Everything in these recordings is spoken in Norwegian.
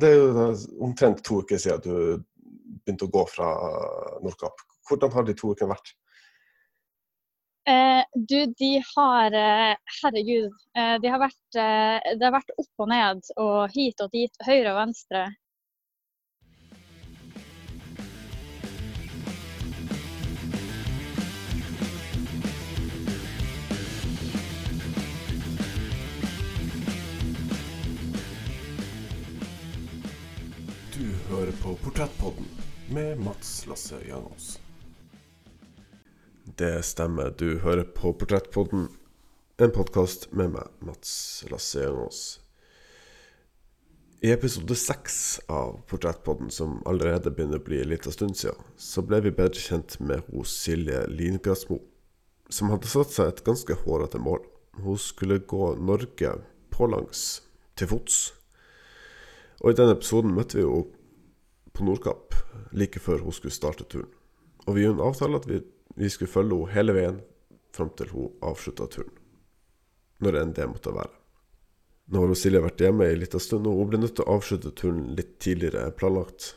Det er jo omtrent to uker siden du begynte å gå fra Nordkapp. Hvordan har de to ukene vært? Eh, du, de har eh, Herregud. Eh, de har vært, eh, har vært opp og ned og hit og dit, høyre og venstre. Hører på Portrettpodden med Mats Lasse Jangås. Det stemmer, du hører på Portrettpodden, en podkast med meg, Mats Lasse Jangås. I episode seks av Portrettpodden, som allerede begynner å bli en liten stund siden, så ble vi bedre kjent med hos Silje Lingradsmo, som hadde satt seg et ganske hårete mål. Hun skulle gå Norge pålangs, til fots. Og i den episoden møtte vi henne på Nordkapp like før hun skulle starte turen. Og vi gjorde en avtale at vi, vi skulle følge henne hele veien fram til hun avslutta turen. Når enn det måtte være. Nå har Silje vært hjemme ei lita stund, og hun ble nødt til å avslutte turen litt tidligere enn planlagt.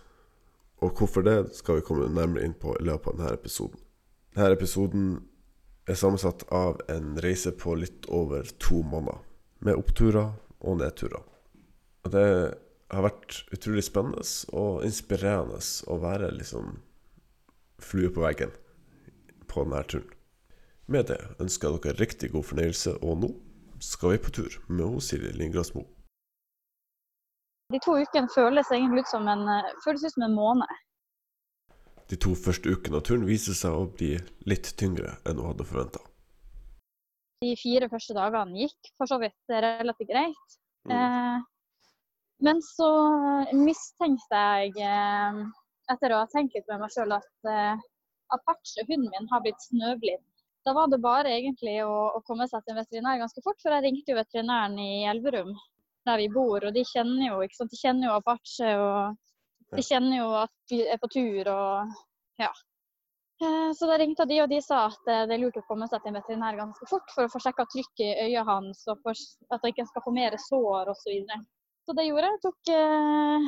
Og hvorfor det, skal vi komme nærmere inn på i løpet av denne episoden. Denne episoden er sammensatt av en reise på litt over to måneder, med oppturer og nedturer. Og det har vært utrolig spennende og inspirerende å være liksom flue på veggen på denne turen. Med det ønsker jeg dere riktig god fornøyelse, og nå skal vi på tur med hos Silje Lingradsmo. De to ukene føles egentlig ut som en, eh, føles ut som en måned. De to første ukene av turen viser seg å bli litt tyngre enn hun hadde forventa. De fire første dagene gikk for så vidt relativt greit. Mm. Eh, men så mistenkte jeg, eh, etter å ha tenkt med meg sjøl, at eh, Apache, hunden min, har blitt snøblind. Da var det bare egentlig å, komme seg til en veterinær ganske fort, for jeg ringte jo veterinæren i Elverum, der vi bor, og de kjenner jo, ikke sant? De kjenner jo Apache, og de kjenner jo at vi er på tur, og ja. Eh, Så da ringte de, og de sa at eh, det er lurt å komme seg til en veterinær ganske fort for å få sjekka trykket i øyet hans, og for at han ikke skal få mer sår osv. Så, det gjorde jeg. Tok, eh,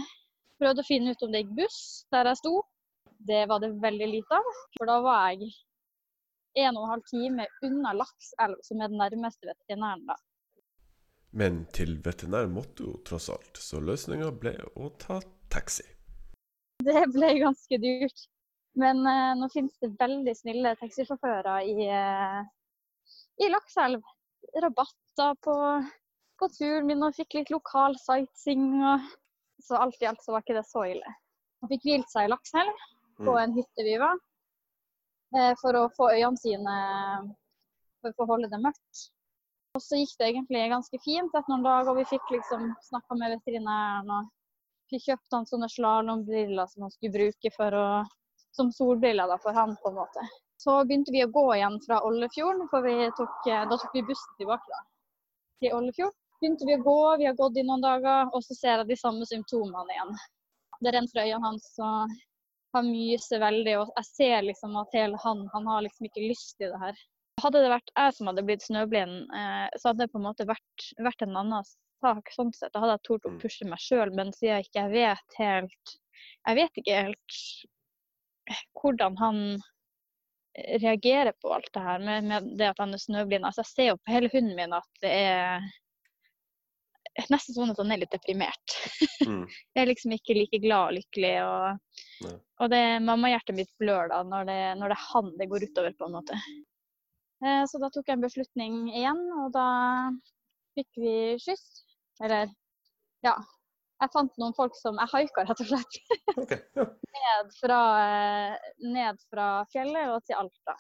prøvde å finne ut om det gikk buss der jeg sto. Det var det veldig lite av, for da var jeg en og en halv time unna Lakselv, som er den nærmeste veterinæren. da. Men til veterinær måtte hun tross alt, så løsninga ble å ta taxi. Det ble ganske dyrt. Men eh, nå finnes det veldig snille taxisjåfører i, eh, i Lakselv. Rabatter på, på turen min og fikk litt lokal sightseeing. Og, så alt i alt så var ikke det så ille. Han fikk hvilt seg i Lakselv på en hytte vi var, eh, for å få øynene sine for å holde det mørkt. Og så gikk det egentlig ganske fint etter noen dager, og vi fikk liksom snakka med veterinæren og fikk kjøpt han sånne slalåmbriller som han skulle bruke for å, som solbriller da, for han, på en måte. Så begynte vi å gå igjen fra Ollefjorden, for vi tok, eh, da tok vi bussen tilbake da, til Ollefjord. Begynte vi å gå, vi har gått i noen dager, og så ser jeg de samme symptomene igjen. Det renner fra øynene hans, og han myser veldig, og jeg ser liksom at hele han, han har liksom ikke lyst til det her. Hadde det vært jeg som hadde blitt snøblind, eh, så hadde det på en måte vært, vært en annen sak. sånn sett. Da hadde jeg tort å pushe meg sjøl, men siden jeg ikke vet helt Jeg vet ikke helt hvordan han reagerer på alt det her med, med det at han er snøblind. Altså, jeg ser jo på hele hunden min at det er nesten sånn at han er litt deprimert. Mm. Jeg er liksom ikke like glad og lykkelig. Og, Nei. og det mammahjertet mitt blør da når det, når det er han det går utover, på en måte. Eh, Så da tok jeg en beslutning igjen, og da fikk vi skyss. Eller ja. Jeg fant noen folk som Jeg haika, rett og slett. okay, ja. Ned fra, eh, ned fra fjellet og til Alta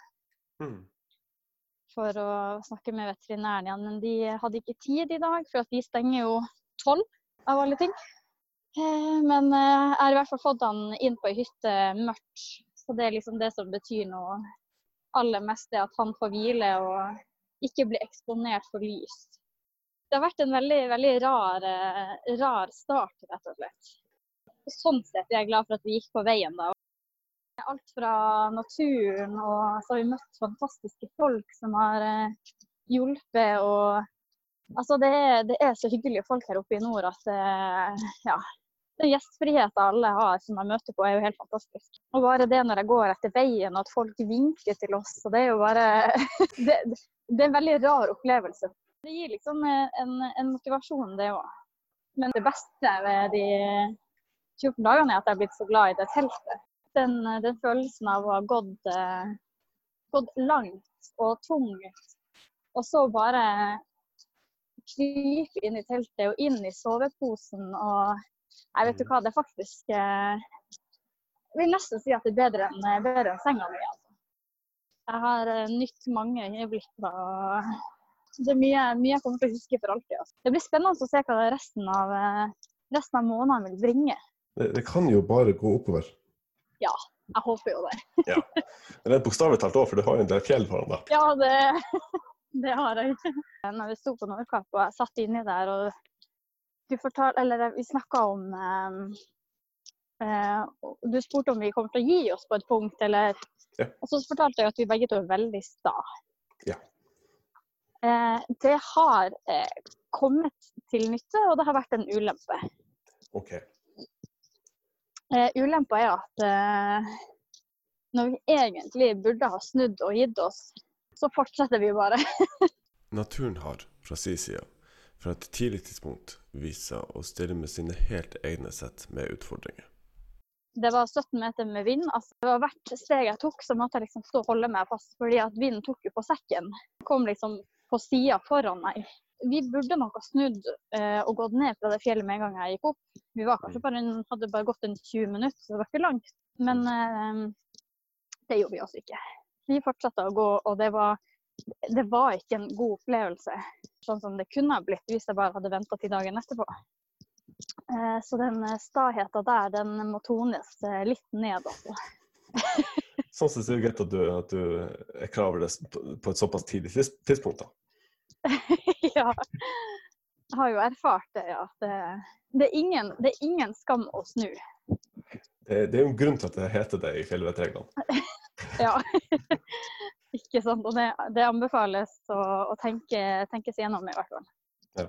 Mm. For å snakke med veterinæren igjen. Men de hadde ikke tid i dag, for de stenger jo tolv av alle ting. Eh, Men eh, jeg har i hvert fall fått han inn på ei hytte mørkt, så det er liksom det som betyr noe aller mest, det at han får hvile og ikke bli eksponert for lys. Det har vært en veldig, veldig rar, eh, rar start, rett og slett. Sånn sett er jeg glad for at vi gikk på veien da. Alt fra naturen, og så har vi møtt fantastiske folk som har eh, hjulpet. og Altså, det er, det er så hyggelige folk her oppe i nord at eh, ja, Den gjestfriheten alle har som jeg møter på, er jo helt fantastisk. Og bare det når jeg går etter veien, og at folk vinker til oss, og det er jo bare Det, det er en veldig rar opplevelse. Det gir liksom en, en motivasjon, det òg. Men det beste ved de 14 dagene er at jeg er blitt så glad i det teltet. Den, den følelsen av å ha gått, eh, gått langt og tungt, og så bare krype inn i teltet og inn i soveposen og jeg vet du hva, det er faktisk eh, Jeg vil nesten si at det er bedre enn, eh, bedre enn senga mi. Altså. Jeg har eh, nytt mange øyeblikk. og Det er mye, mye, jeg kommer til å huske for alltid. Altså. Det blir spennende å se hva resten av, resten av månedene vil bringe. Det, det, kan jo bare gå oppover. Ja, jeg håper jo det. ja. Men det er bokstavelig talt òg, for du har jo en del fjell foran deg. Ja, det, det har jeg. Når vi sto på Nordkapp og jeg satt inni der og du fortal, eller vi snakka om um, uh, Du spurte om vi kommer til å gi oss på et punkt, eller ja. Og så fortalte jeg at vi begge to er veldig sta. Ja. Uh, det har uh, kommet til nytte, og det har vært en ulempe. Ok. ulempa er at når vi egentlig burde ha snudd og gitt oss, så fortsetter vi bare. Naturen har, fra sin side, fra et tidlig tidspunkt vist seg å stille med sine helt egne sett med utfordringer. Det var 17 meter med vind. Altså, det var Hvert steg jeg tok, så måtte jeg liksom stå og holde meg fast, fordi at vinden tok jo på sekken. Kom liksom på sida foran meg. Vi burde nok ha snudd eh, og gått ned fra det fjellet med en gang jeg gikk opp. Vi bare hadde bare gått en 20 minutter, så det var ikke langt. Men eh, det gjorde vi altså ikke. Vi fortsatte å gå, og det var det var ikke en god opplevelse, sånn som det kunne ha blitt hvis jeg bare hadde venta til dagen etterpå. Eh, så den staheta staheten der, den må tones eh, litt ned, altså. sånn sett er det greit at du, at du er klar over det på et såpass tidlig tidspunkt, da. ja. Jeg har jo erfart det, ja. Det, det, er, ingen, det er ingen skam å snu. Det, det, er jo en grunn til at det heter det i fjellvettreglene. ja. Ikke sant. Og det, det anbefales å, å tenke, tenkes gjennom, i hvert fall. Ja.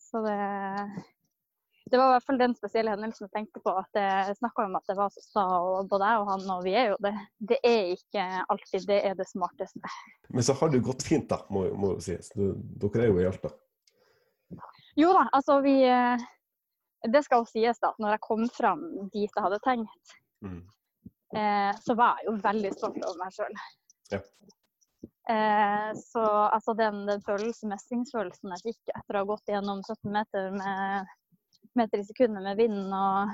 Så det det var i hvert fall den spesielle hendelsen jeg tenkte på. at Jeg snakka om at det var så sta, og både jeg og han, og vi er jo det. Det er ikke alltid det er det smarteste. Men så har det jo gått fint, da, må, må jo sies. Du, dere er jo i Alta. Jo da, altså vi Det skal jo sies da, at når jeg kom fram dit jeg hadde tenkt, mm. eh, så var jeg jo veldig stolt over meg sjøl. Ja. Eh, så altså den, den følelsen, mestringsfølelsen jeg fikk etter å ha gått gjennom 17 meter med meter i sekundet med vinden og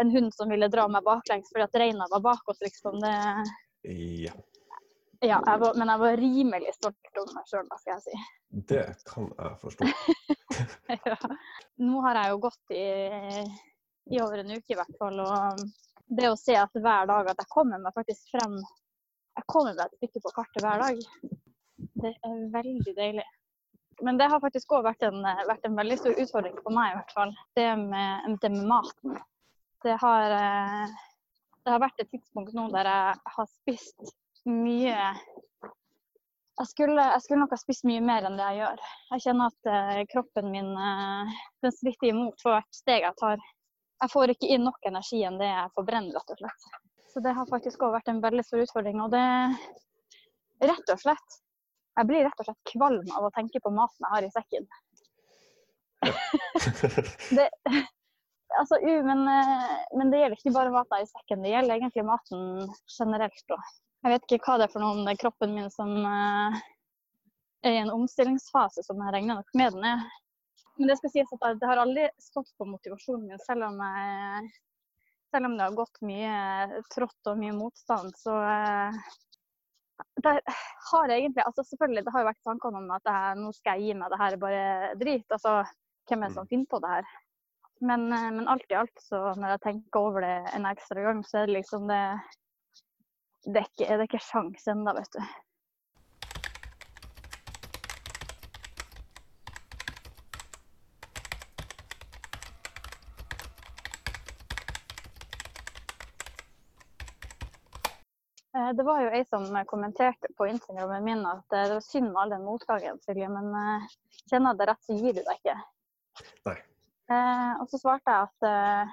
en hund som ville dra meg baklengs fordi at reina var bak oss, liksom. Det Ja. ja jeg var, men jeg var rimelig stolt over meg sjøl, skal jeg si. Det kan jeg forstå. ja. Nå har jeg jo gått i, i over en uke i hvert fall, og det å se at hver dag at jeg kommer meg faktisk frem jeg kommer meg et stykke på kartet hver dag. Det er veldig deilig. Men det har faktisk òg vært, vært, en veldig stor utfordring for meg, i hvert fall. Det med, det med maten. Det har, eh, det har, vært et tidspunkt nå der jeg har spist mye jeg skulle, jeg skulle, nok ha spist mye mer enn det jeg gjør. Jeg kjenner at uh, kroppen min den stritter imot for hvert steg jeg tar. Jeg får ikke inn nok energi enn det jeg forbrenner, rett og slett. Så det har faktisk òg vært en veldig stor utfordring. Og det rett og slett Jeg blir rett og slett kvalm av å tenke på maten jeg har i sekken. det, altså, men, men, det gjelder ikke bare maten i sekken, det gjelder egentlig maten generelt. Og jeg vet ikke hva det er for noe om det er kroppen min som uh, er i en omstillingsfase, som jeg regner nok med den er. Men det skal sies at det har aldri stått på motivasjonen min, selv om jeg selv om det har gått mye trått og mye motstand, så eh, det har egentlig altså Selvfølgelig, det har jo vært tankene om at her, nå skal jeg gi meg, det her er bare drit. Altså, hvem er det som mm. finner på det her? Men, eh, men, alt i alt, så når jeg tenker over det en ekstra gang, så er det liksom det Det er ikke, det er ikke sjans ennå, vet du. Det var jo ei som kommenterte på Instagrammen min at eh, det var synd med all den motgangen, Silje, men kjenner det rett, så gir du deg ikke. Nei. Eh, og så svarte jeg at eh,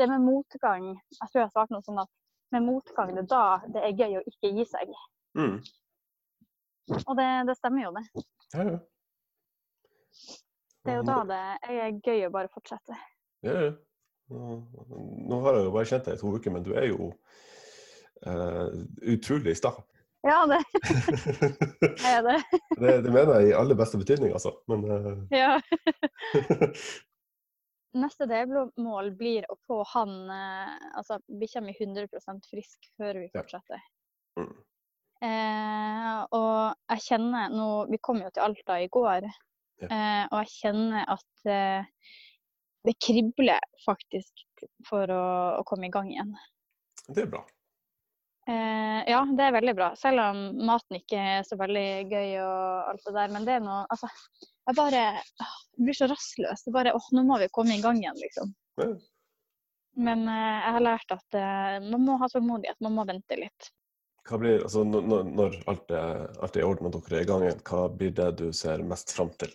det med motgang Jeg tror jeg svarte noe sånn at med motgang, det er da det er gøy å ikke gi seg. Mm. Og det, det stemmer jo, det. Ja, ja. Det er jo da det er gøy å bare fortsette. Ja, ja. Nå, har jeg jo bare kjent deg i to uker, men du er jo eh, utrolig sta. Ja, det er det. det, det mener jeg i aller beste betydning, altså. Men eh, Ja. Neste delmål blir å få han eh, Altså bikkja mi 100% frisk før vi Ja. fortsetter. mm. Eh, og jeg kjenner nå Vi kom jo til Alta i går, Ja. eh, og jeg kjenner at eh, det kribler faktisk for å, å komme i gang igjen. det er bra. Eh, ja, det er veldig bra. Selv om maten ikke er så veldig gøy og alt det der. Men det er noe Altså, jeg bare åh, blir så rastløs. Det bare åh, nå må vi komme i gang igjen, liksom. Ja. Men eh, jeg har lært at eh, man må ha tålmodighet. Man må vente litt. Hva blir, altså, når, alt er, alt er i orden og dere er i gang igjen, hva blir det du ser mest fram til?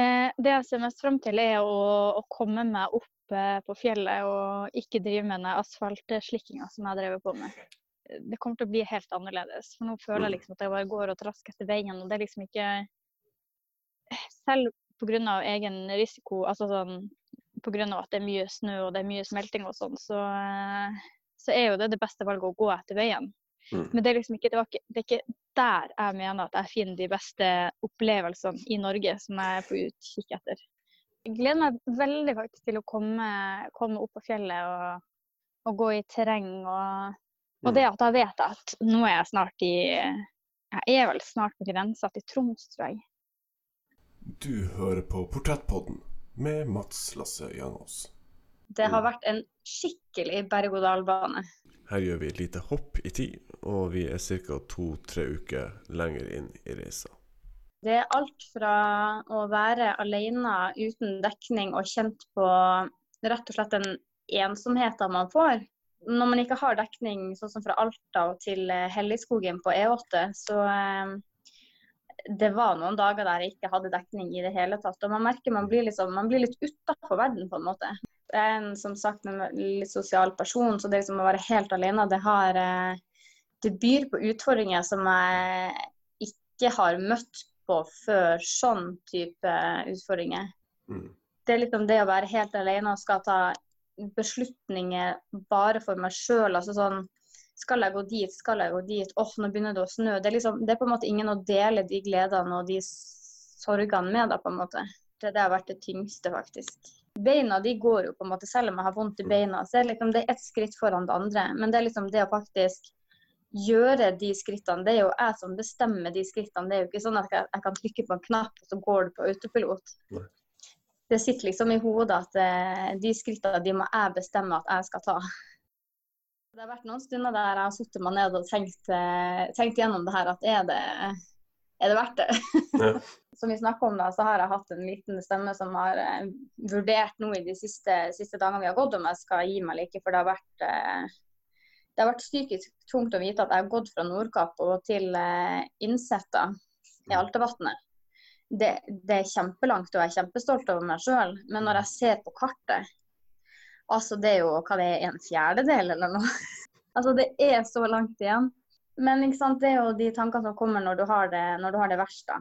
Eh, det jeg ser mest frem til, er å, å komme meg opp eh, på fjellet og ikke drive med den asfaltslikkinga som jeg drevet på med. Det kommer til å bli helt annerledes. For nå føler jeg Mm. liksom at jeg bare går og trasker etter veien, og det er liksom ikke Selv pga. egen risiko, altså sånn pga. at det er mye snø og det er mye smelting og sånn, så, så er jo det det beste valget å gå etter veien. Mm. Men det er liksom ikke, det var ikke, det er ikke der jeg mener at jeg finner de beste opplevelsene i Norge som jeg er på utkikk etter. Jeg gleder meg veldig faktisk til å komme, komme opp på fjellet og, og gå i terreng. Og, og det at jeg vet at nå er jeg snart i Jeg er vel snart på grensa til Troms, tror jeg. Du hører på Portrettpodden med Mats Lasse Janås. Det har vært en skikkelig berg-og-dal-bane. Her gjør vi et lite hopp i tid, og vi er ca. to-tre uker lenger inn i reisa. Det er alt fra å være alene uten dekning og kjent på rett og slett den ensomheten man får. Når man ikke har dekning sånn som fra Alta til eh, Helligskogen på E8, så eh, det var noen dager der jeg ikke hadde dekning i det hele tatt. Og man merker man blir, liksom, man blir litt utafor verden, på en måte. Jeg er en, som sagt en litt sosial person, så det liksom å være helt alene, det har eh, Det byr på utfordringer som jeg ikke har møtt på før sånn type utfordringer. Mm. Det er liksom det å være helt alene og skal ta beslutninger bare for meg sjøl. Altså sånn Skal jeg gå dit? Skal jeg gå dit? Åh, nå begynner det å snø. Det er, liksom, det er på en måte ingen å dele de gledene og de sorgene med, da, på en måte. Det, det har vært det tyngste, faktisk. Beina de går jo på en måte, selv om jeg har vondt i beina. så er det liksom, det er ett skritt foran det andre. Men det er liksom det å faktisk gjøre de skrittene. Det er jo jeg som bestemmer de skrittene. Det er jo ikke sånn at jeg, jeg kan trykke på en knapp, og så går det på autopilot. Nei. Det sitter liksom i hodet at eh, de skrittene de må jeg bestemme at jeg skal ta. Det har vært noen stunder der jeg har satt meg ned og tenkt, eh, tenkt gjennom det her, at er det, er det verdt det? Ja. som vi snakker om da, så har jeg hatt en liten stemme som har eh, vurdert nå i de siste, siste dagene vi har gått, om jeg skal gi meg eller ikke. For det har vært, eh, det har vært psykisk tungt å vite at jeg har gått fra Nordkapp og til eh, Innsetta i Altevatnet. Det, det er kjempelangt, og jeg er kjempestolt over meg sjøl. Men når jeg ser på kartet, altså det er jo hva det er, en fjerdedel eller noe. altså det er så langt igjen. Men ikke sant, det er jo de tankene som kommer når du har det, når du har det verst. da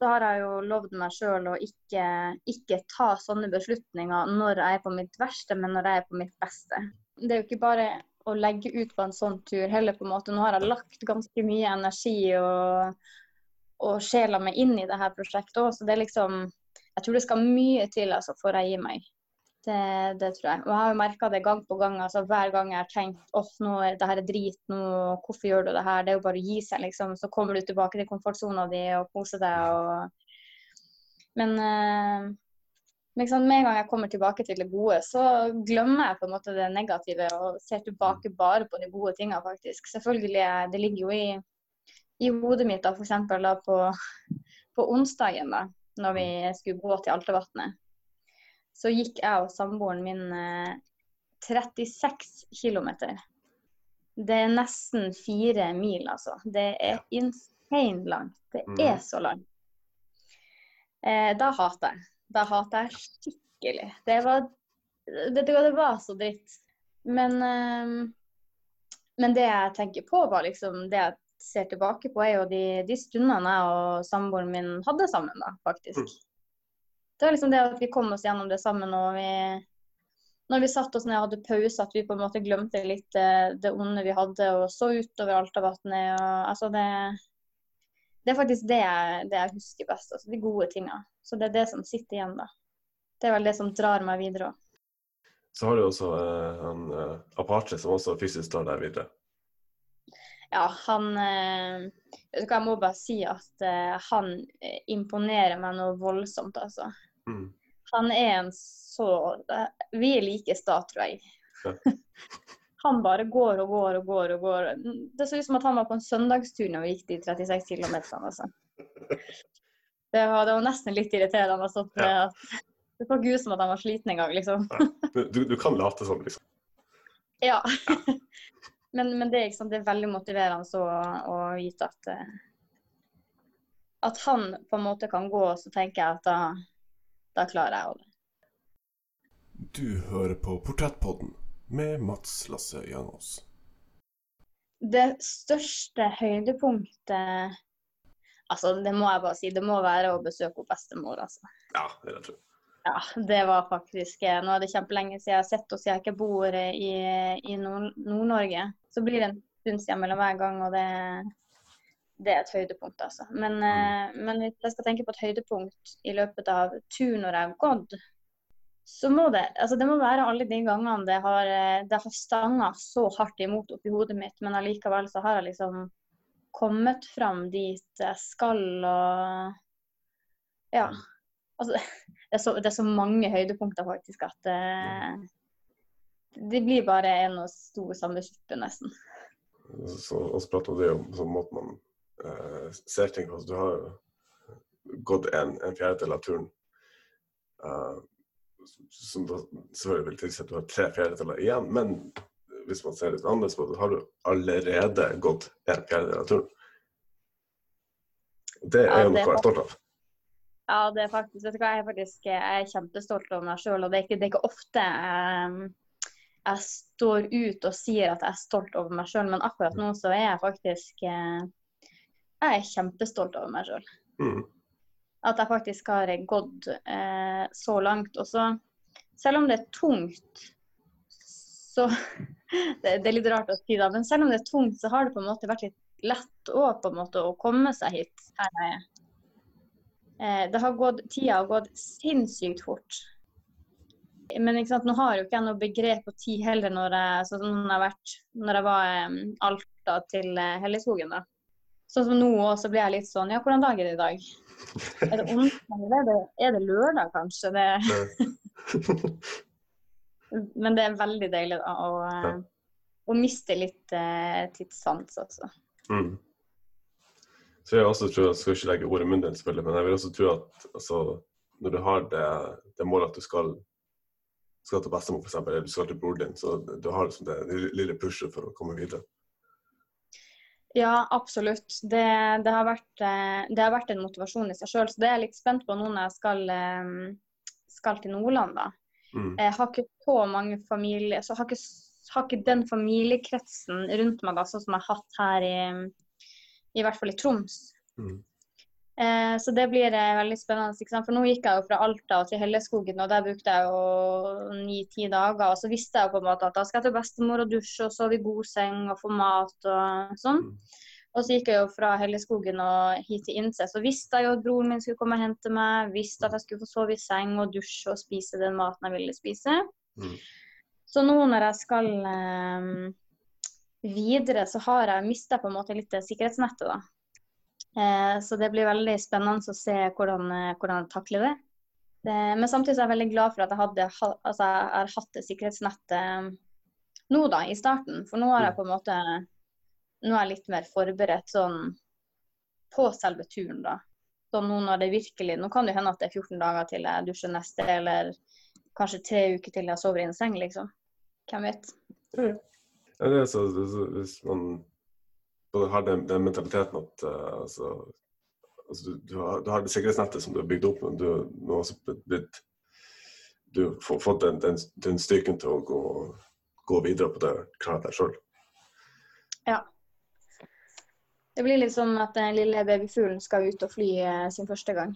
så har jeg jo lovd meg sjøl å ikke, ikke ta sånne beslutninger når jeg er på mitt verste, men når jeg er på mitt beste. Det er jo ikke bare å legge ut på en sånn tur heller, på en måte. Nå har jeg lagt ganske mye energi og, og sjela meg inn i det her prosjektet òg, så det er liksom Jeg tror det skal mye til altså, for jeg gir meg. Det, det tror jeg. Og jeg har jo merka det gang på gang. altså Hver gang jeg har tenkt åh, nå er det her er drit, nå, hvorfor gjør du det her? Det er jo bare å gi seg, liksom. Så kommer du tilbake til komfortsona di og koser deg. og Men eh, liksom, med en gang jeg kommer tilbake til det gode, så glemmer jeg på en måte det negative og ser tilbake bare på de gode tingene, faktisk. Selvfølgelig, eh, det ligger jo i, i hodet mitt da, f.eks. da på, på onsdagen, da, når vi skulle gå til Altevatnet så gikk jeg og samboeren min eh, 36 km. Det er nesten fire mil, altså. Det er insane langt. Det Mhm. er så langt. Eh, da hater jeg. Da hater jeg skikkelig. Det var, hva, det var så dritt. Men, eh, men det jeg tenker på, var liksom det jeg ser tilbake på, er jo de, de stundene jeg og samboeren min hadde sammen, da, faktisk. Mm. Det var liksom det at vi kom oss gjennom det sammen, og vi når vi satt oss ned og hadde pause, at vi på en måte glemte litt det, det onde vi hadde, og så utover Altavatnet. og altså det det er faktisk det jeg, det jeg husker best. altså De gode tinga. Så det er det som sitter igjen, da. Det er vel det som drar meg videre òg. Så har du også eh, en eh, Apache som også fysisk drar deg videre. Ja, han eh, Vet du hva, jeg må bare si at eh, han eh, imponerer meg noe voldsomt, altså. Mm. Han er en så eh, Vi er like sta, tror jeg. Ja. han bare går og går og går og går. Det så ut som at han var på en søndagstur når vi gikk de 36 km. Altså. Det, var, det var nesten litt irriterende. Altså, at Ja. at Det så ikke ut som at han var sliten engang, liksom. Du, du, kan late som, liksom. Ja. men, men det, er det er veldig motiverende å, å vite at eh, at han på en måte kan gå, så tenker jeg at da, da klarer jeg det. Du hører på Portrettpodden med Mats Lasse Jangås. Det største høydepunktet Altså, det må jeg bare si, det må være å besøke bestemor, altså. Ja, det er jeg. Ja, det var faktisk eh, Nå er det kjempelenge siden jeg har sett henne siden jeg ikke bor eh, i, i Nord- Nord-Norge. Så blir det en stund siden mellom hver gang, og det, det er et høydepunkt, altså. Men, mm. men hvis jeg skal tenke på et høydepunkt i løpet av turen når jeg har gått, så må det altså det må være alle de gangene det har, eh, det har stanga så hardt imot oppi hodet mitt, men allikevel så har jeg liksom kommet fram dit jeg skal og Ja. Altså, det er, så, det er så mange høydepunkter faktisk at det, det blir bare en og stor samme suppe, nesten. Så, og så prater vi om sånn måte man eh, ser ting på. Du har jo gått en, en fjerdedel av turen. eh, som da selvfølgelig vil tilsi at du har tre fjerdedeler igjen. Men hvis man ser litt annerledes på det, har du allerede gått en fjerdedel av turen. Det er jo noe jeg å være stolt av. Ja, det er faktisk, vet du hva, jeg er faktisk jeg er kjempestolt over meg sjøl. Og det er, ikke, det er ikke ofte jeg, jeg står ut og sier at jeg er stolt over meg sjøl, men akkurat nå så er jeg faktisk eh, Jeg er kjempestolt over meg sjøl. Mm. At jeg faktisk har gått eh, så langt. Og så, selv om det er tungt, så det, det er litt rart å si da, men selv om det er tungt, så har det på en måte vært litt lett òg, på en måte, å komme seg hit. her jeg er. Eh, det har gått, tida har gått sinnssykt fort. Men ikke sant, nå har jo ikke jeg noe begrep på tid heller når jeg, som når jeg, vært, når jeg var i Alta til eh, Helligskogen. da. Sånn som nå òg, så blir jeg litt sånn Ja, hvordan dag er det i dag? Er det onsdag er det, det lørdag, kanskje? Det, men det er veldig deilig da, å, å miste litt eh, tidssans, altså. Mm. Så jeg også tror, jeg skal ikke legge ordet i munnen din, selvfølgelig, men jeg vil også tro at altså, når du har det, det målet at du skal, skal til bestemor, f.eks., eller du skal til broren din, så du har liksom det lille pushet for å komme videre. Ja, absolutt. Det, det, har vært, eh, det har vært en motivasjon i seg sjøl. Så det er jeg litt spent på nå når jeg skal, eh, skal til Nordland. da. Mm. Jeg har ikke så mange familier, så har ikke, har ikke den familiekretsen rundt meg da, sånn som jeg har hatt her i, i hvert fall i Troms. Mm. Eh, så det blir eh, veldig spennende. For nå gikk jeg jo fra Alta til Helleskogen, og der brukte jeg jo ni-ti dager. Og så visste jeg jo på en måte at da skal jeg til bestemor og dusje og sove i god seng og få mat og sånn. Mm. Og så gikk jeg jo fra Helleskogen og hit til Innse. Så visste jeg jo at broren min skulle komme og hente meg. Visste at jeg skulle få sove i seng og dusje og spise den maten jeg ville spise. Mm. Så nå når jeg skal eh, videre, så har jeg mista på en måte litt det sikkerhetsnettet, da. Eh, så det blir veldig spennende å se hvordan, eh, hvordan jeg takler det. det. Men samtidig er jeg veldig glad for at jeg, hadde, altså, jeg har hatt det sikkerhetsnettet nå, da, i starten. For nå er jeg på en måte nå er jeg litt mer forberedt sånn på selve turen, da. Så nå når det virkelig Nå kan det hende at det er 14 dager til jeg dusjer neste, eller kanskje tre uker til jeg sover i en seng, liksom. Hvem vet. Ja, det er så, det er så, hvis man både har den, den mentaliteten at, uh, altså, altså, du, du, har, du har det sikkerhetsnettet som du har bygd opp, men du har også blitt, Du har fått den, den, den styrken til å gå, gå videre på det, klare deg sjøl. Ja. Det blir litt sånn at den lille babyfuglen skal ut og fly eh, sin første gang.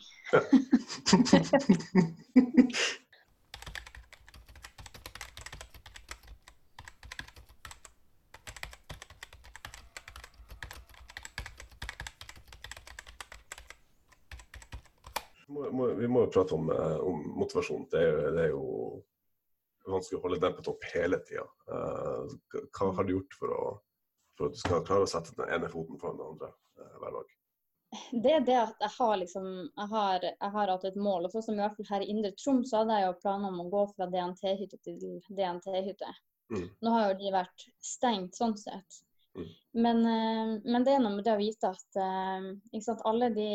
må, må, vi må jo prate om, eh, om motivasjon. Det er, jo, det er, jo, vanskelig å holde den på topp hele tida. Uh, hva har du gjort for, å, for, at du skal klare å sette den ene foten foran den andre uh, hver dag? Det er det at jeg har, liksom, jeg har, jeg har hatt et mål. og sånn som i hvert fall Her i Indre Troms så hadde jeg jo planer om å gå fra DNT-hytte til DNT-hytte. Mm. Nå har jo de vært stengt sånn sett. Mm. Men, eh, men, det er noe med det å vite at sant, alle de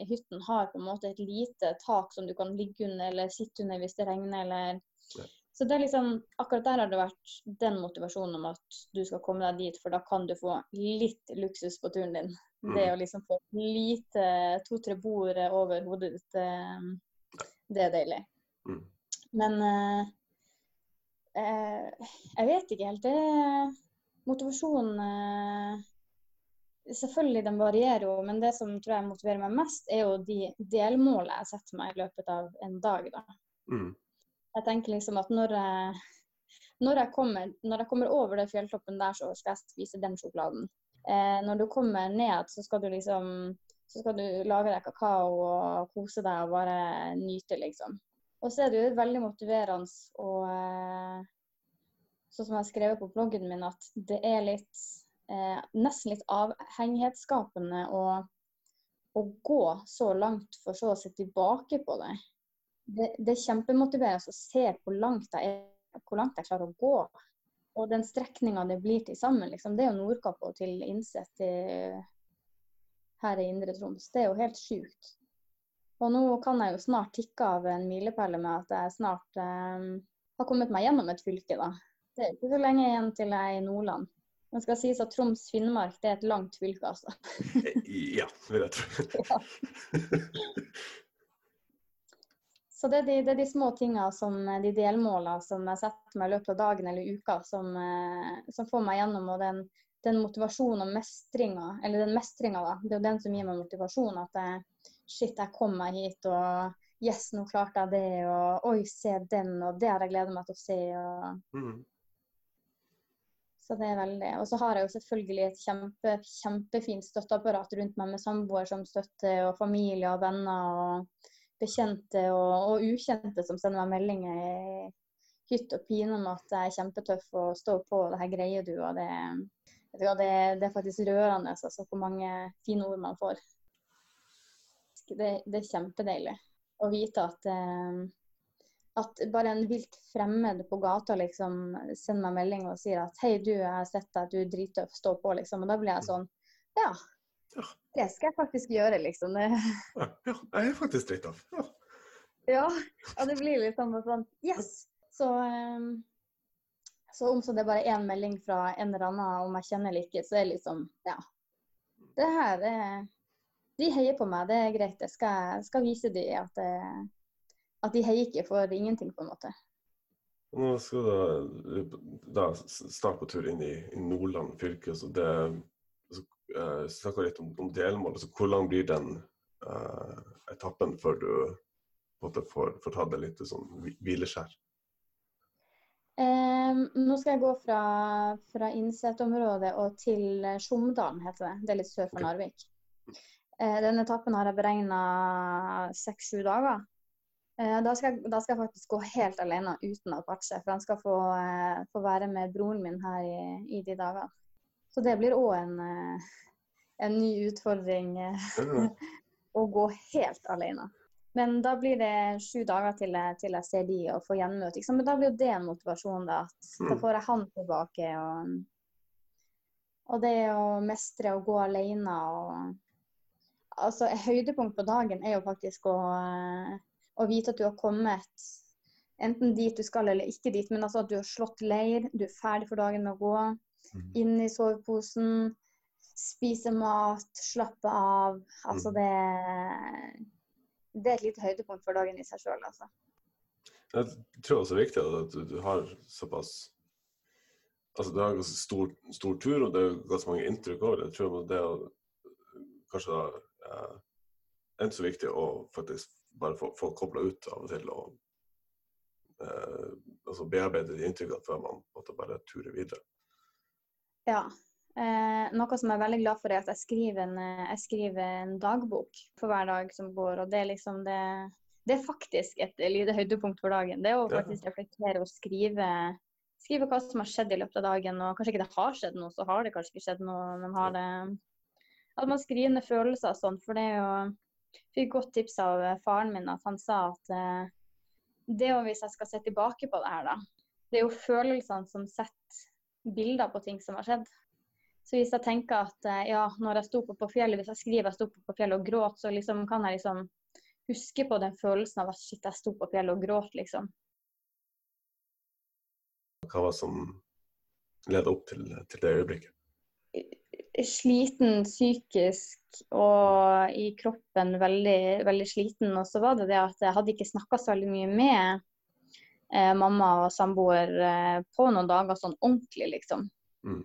i hytten har på en måte et lite tak som du kan ligge under eller sitte under hvis det regner. eller ja. Så det er liksom, akkurat der har det vært den motivasjonen om at du skal komme deg dit, for da kan du få litt luksus på turen din. Mm. Det å liksom få lite to-tre bord over hodet ditt, det er deilig. Mm. Men eh, eh, jeg vet ikke helt. Det motivasjonen eh, Selvfølgelig den varierer jo, men det som tror jeg motiverer meg mest, er jo de delmålene jeg setter meg i løpet av en dag. da. Mm. Jeg tenker liksom at når jeg, når jeg, kommer, når jeg kommer over den fjelltoppen der, så skal jeg spise den sjokoladen. Eh, når du kommer ned, så skal du liksom så skal du lage deg kakao og kose deg og bare nyte, liksom. Og så er det jo veldig motiverende å eh, sånn som jeg har skrevet på bloggen min, at det er litt eh, nesten litt avhengighetsskapende å, å, gå så langt for så å se tilbake på det. Det, det er kjempemotiverende å se hvor langt, jeg, hvor langt jeg klarer å gå. Og den strekninga det blir til sammen, liksom, det er jo Nordkapp og til Innseth her i Indre Troms. Det er jo helt sjukt. Og nå kan jeg jo snart tikke av en milepæl med at jeg snart eh, har kommet meg gjennom et fylke, da. Det er ikke så lenge igjen til jeg er i Nordland. Det skal sies at Troms-Finnmark det er et langt fylke, altså. ja, vil jeg tro. Så det er, de, det er, de, små tinga, som de delmåla som jeg setter meg i løpet av dagen eller uka, som, eh, som får meg gjennom. Og den, den motivasjonen og mestringa, eller den mestringa, da. Det er jo den som gir meg motivasjon. At jeg, shit, jeg kom meg hit, og yes, nå klarte jeg det, og oi, se den, og det har jeg gleda meg til å se. og mm. Så det er veldig. Og så har jeg jo selvfølgelig et kjempe, kjempefint støtteapparat rundt meg med samboer som støtter, og familie og venner og bekjente og, og ukjente som sender meg meldinger i hytt og pine om at jeg er kjempetøff og står på, og det her greier du. og det, det, det er faktisk rørende altså, hvor mange fine ord man får. Det, det er kjempedeilig å vite at eh, at bare en vilt fremmed på gata liksom sender meg melding og sier at hei, du, jeg har sett deg, du er drittøff, stå på, liksom. Og da blir jeg sånn ja. Det skal jeg faktisk gjøre, liksom. Ja, ja jeg er faktisk drittøff. Ja. ja. Og det blir litt sånn, yes. Så, um, så om så det er bare én melding fra en eller annen, om jeg kjenner eller ikke, så er det liksom ja. Det her det, De heier på meg, det er greit. Jeg skal, skal vise dem at det, at de heier ikke for ingenting, på en måte. Nå skal du da starte på tur inn i, i Nordland fylke. så det så, uh, snakka litt om, om delmål. Altså, hvor lang blir den uh, etappen før du måte, får, får ta det litt sånn hvileskjær? Um, nå skal jeg gå fra, fra Innset-området og til Sjomdalen, heter det. Det er litt sør for Narvik. Uh, den etappen har jeg beregna seks-sju dager. Eh, da skal, jeg, da skal, jeg, faktisk gå helt alene uten Apache, for han skal få, uh, få, være med broren min her i, i de dagene. Så det blir òg en, uh, en, ny utfordring å gå helt alene. Men da blir det sju dager til, til jeg ser de og får gjenmøte. Men da blir jo det en motivasjon, da. Da mm. får jeg han tilbake. Og, og det å mestre å gå alene og Altså, høydepunkt på dagen er jo faktisk å og vite at du har kommet enten dit du skal eller ikke dit, men altså at du har slått leir, du er ferdig for dagen med å gå. Mm. Inn i soveposen, spise mat, slappe av. Altså Mm. det Det er et lite høydepunkt for dagen i seg sjøl, altså. Jeg tror også det er viktig at du, du har såpass Altså, det er en ganske stor, stor tur, og det er ganske mange inntrykk over det. Jeg tror det er kanskje da eh, enn så viktig å faktisk bare få, få kobla ut av og til og eh, altså bearbeide de inntrykkene før man måtte bare ture videre. Ja. Eh, noe som jeg er veldig glad for, er at jeg skriver en, eh, jeg skriver en dagbok for hver dag som går. Og det er liksom det Det er faktisk et lite høydepunkt for dagen. Det er å faktisk reflektere og skrive, skrive hva som har skjedd i løpet av dagen. Og kanskje ikke det har skjedd noe, så har det kanskje ikke skjedd noe. Men har det At man skriver ned følelser og sånn. For det er jo Fikk godt tips av eh, faren min at han sa at eh, det er hvis jeg skal se tilbake på det her, da. Det er jo følelsene som setter bilder på ting som har skjedd. Så hvis jeg tenker at eh, ja, når jeg sto på på fjellet, hvis jeg skriver jeg sto på på fjellet og gråt, så liksom kan jeg liksom huske på den følelsen av at shit, jeg sto på fjellet og gråt, liksom. Hva var det som ledet opp til, til det øyeblikket? Sliten psykisk og i kroppen veldig, veldig sliten. Og så var det det at jeg hadde ikke snakka så veldig mye med eh, mamma og samboer eh, på noen dager sånn ordentlig, liksom. Mm.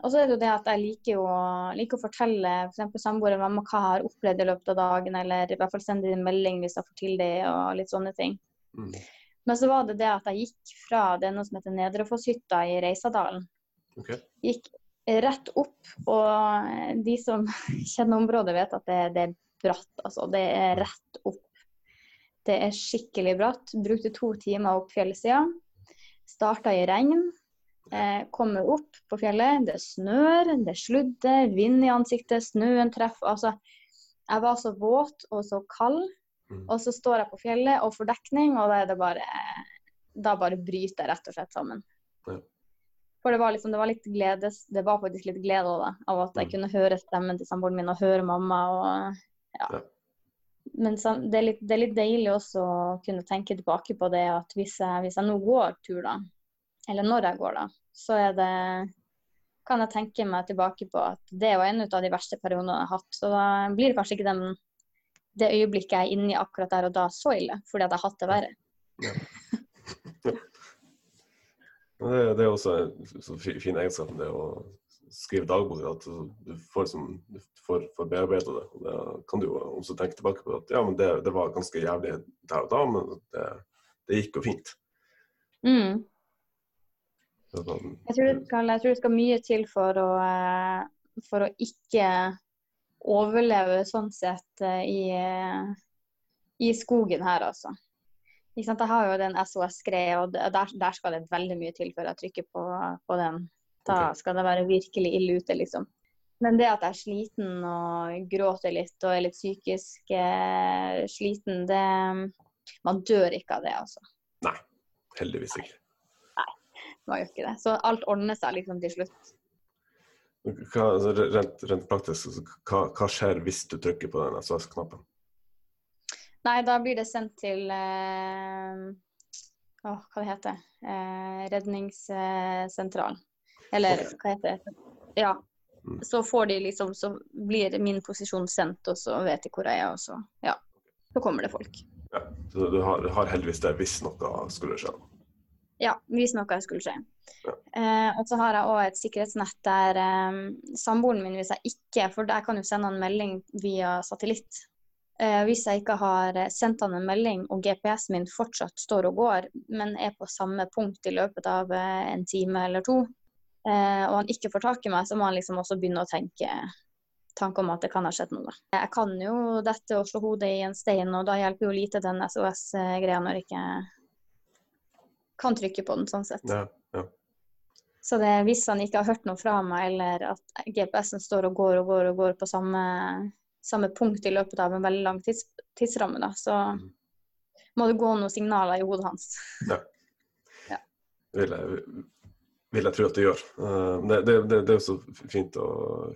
Og så er det jo det at jeg liker jo liker å fortelle f.eks. samboer eller mamma hva jeg har opplevd i løpet av dagen, eller i hvert fall sende en melding hvis jeg får til det, og litt sånne ting. Mm. Men så var det det at jeg gikk fra det er noe som heter Nedrefosshytta i Reisadalen. Okay. Gikk rett opp, og de som kjenner området vet at det, det er bratt, altså. Det er rett opp. Det er skikkelig bratt. Brukte to timer opp fjellsida. Starta i regn. Eh, kommer opp på fjellet, det snør, det sludder, vind i ansiktet, snøen treffer. Altså, jeg var så våt og så kald, Mm. og så står jeg på fjellet og får dekning, og da er det bare Da bare bryter jeg rett og slett sammen. Ja. For det var liksom, det var litt gledes, det var faktisk litt glede da, av at jeg Mm. kunne høre stemmen til samboeren min og høre mamma. og ja. Ja. Men så, det er, litt, det er litt deilig også å kunne tenke tilbake på det at hvis jeg, hvis jeg nå går tur, da, eller når jeg går, da, så er det kan jeg tenke meg tilbake på at det var en av de verste periodene jeg har hatt. Så da blir det kanskje ikke den, det øyeblikket jeg er inne i akkurat der og da så ille, fordi at jeg har hatt det verre. Men Det, det er også en så fin egenskap med det å skrive dagbok. At du får, liksom, du får, får bearbeida det. Da kan du jo også tenke tilbake på at ja, men det, det var ganske jævlig der og da, men det, det gikk jo fint. Mm. Sånn- Jeg, tror skal, jeg tror det skal mye til for å, eh, for å ikke overleve sånn sett eh, i, eh, i skogen her, altså. Jeg har jo den SOS-greia, og der, der skal det veldig mye til før jeg trykker på, på den. Da skal det være virkelig ille ute, liksom. Men det at jeg er sliten og gråter litt og er litt psykisk eh, sliten, det Man dør ikke av det, altså. Nei, heldigvis ikke. Nei, Man gjør ikke det. Så alt ordner seg liksom til slutt. Hva, altså, rent, rent praktisk, altså, hva, hva skjer hvis du trykker på den SOS-knappen? Nei, da blir det sendt til eh, åh, hva det heter eh, Redningssentralen. Eller okay. hva heter det? Ja. Mm. Så får de liksom, så blir min posisjon sendt, og så vet de hvor jeg er, og så ja. Så kommer det folk. Ja, så du har, har heldigvis det hvis noe skulle skje. Ja, hvis noe skulle skje. Ja. Eh, og så har jeg òg et sikkerhetsnett der eh, samboeren min, hvis jeg ikke For jeg kan jo sende en melding via satellitt. Eh, hvis jeg ikke har eh, sendt han en melding og GPS-en min fortsatt står og går, men er på samme punkt i løpet av eh, en time eller to, eh, og han ikke får tak i meg, så må han liksom også begynne å tenke tanke om at det kan ha skjedd noe. Jeg kan jo dette og slå hodet i en stein, og da hjelper jo lite den SOS-greia når jeg ikke kan trykke på den, sånn sett. Ja, ja. Så det, hvis han ikke har hørt noe fra meg, eller at GPS-en står og går og går og går på samme, samme punkt i løpet av en veldig lang tids, tidsramme, da, så Mm. må det gå noen signaler i hodet hans. vil jeg, vil jeg tro at det gjør. Eh, det, det, det, det er jo så fint å,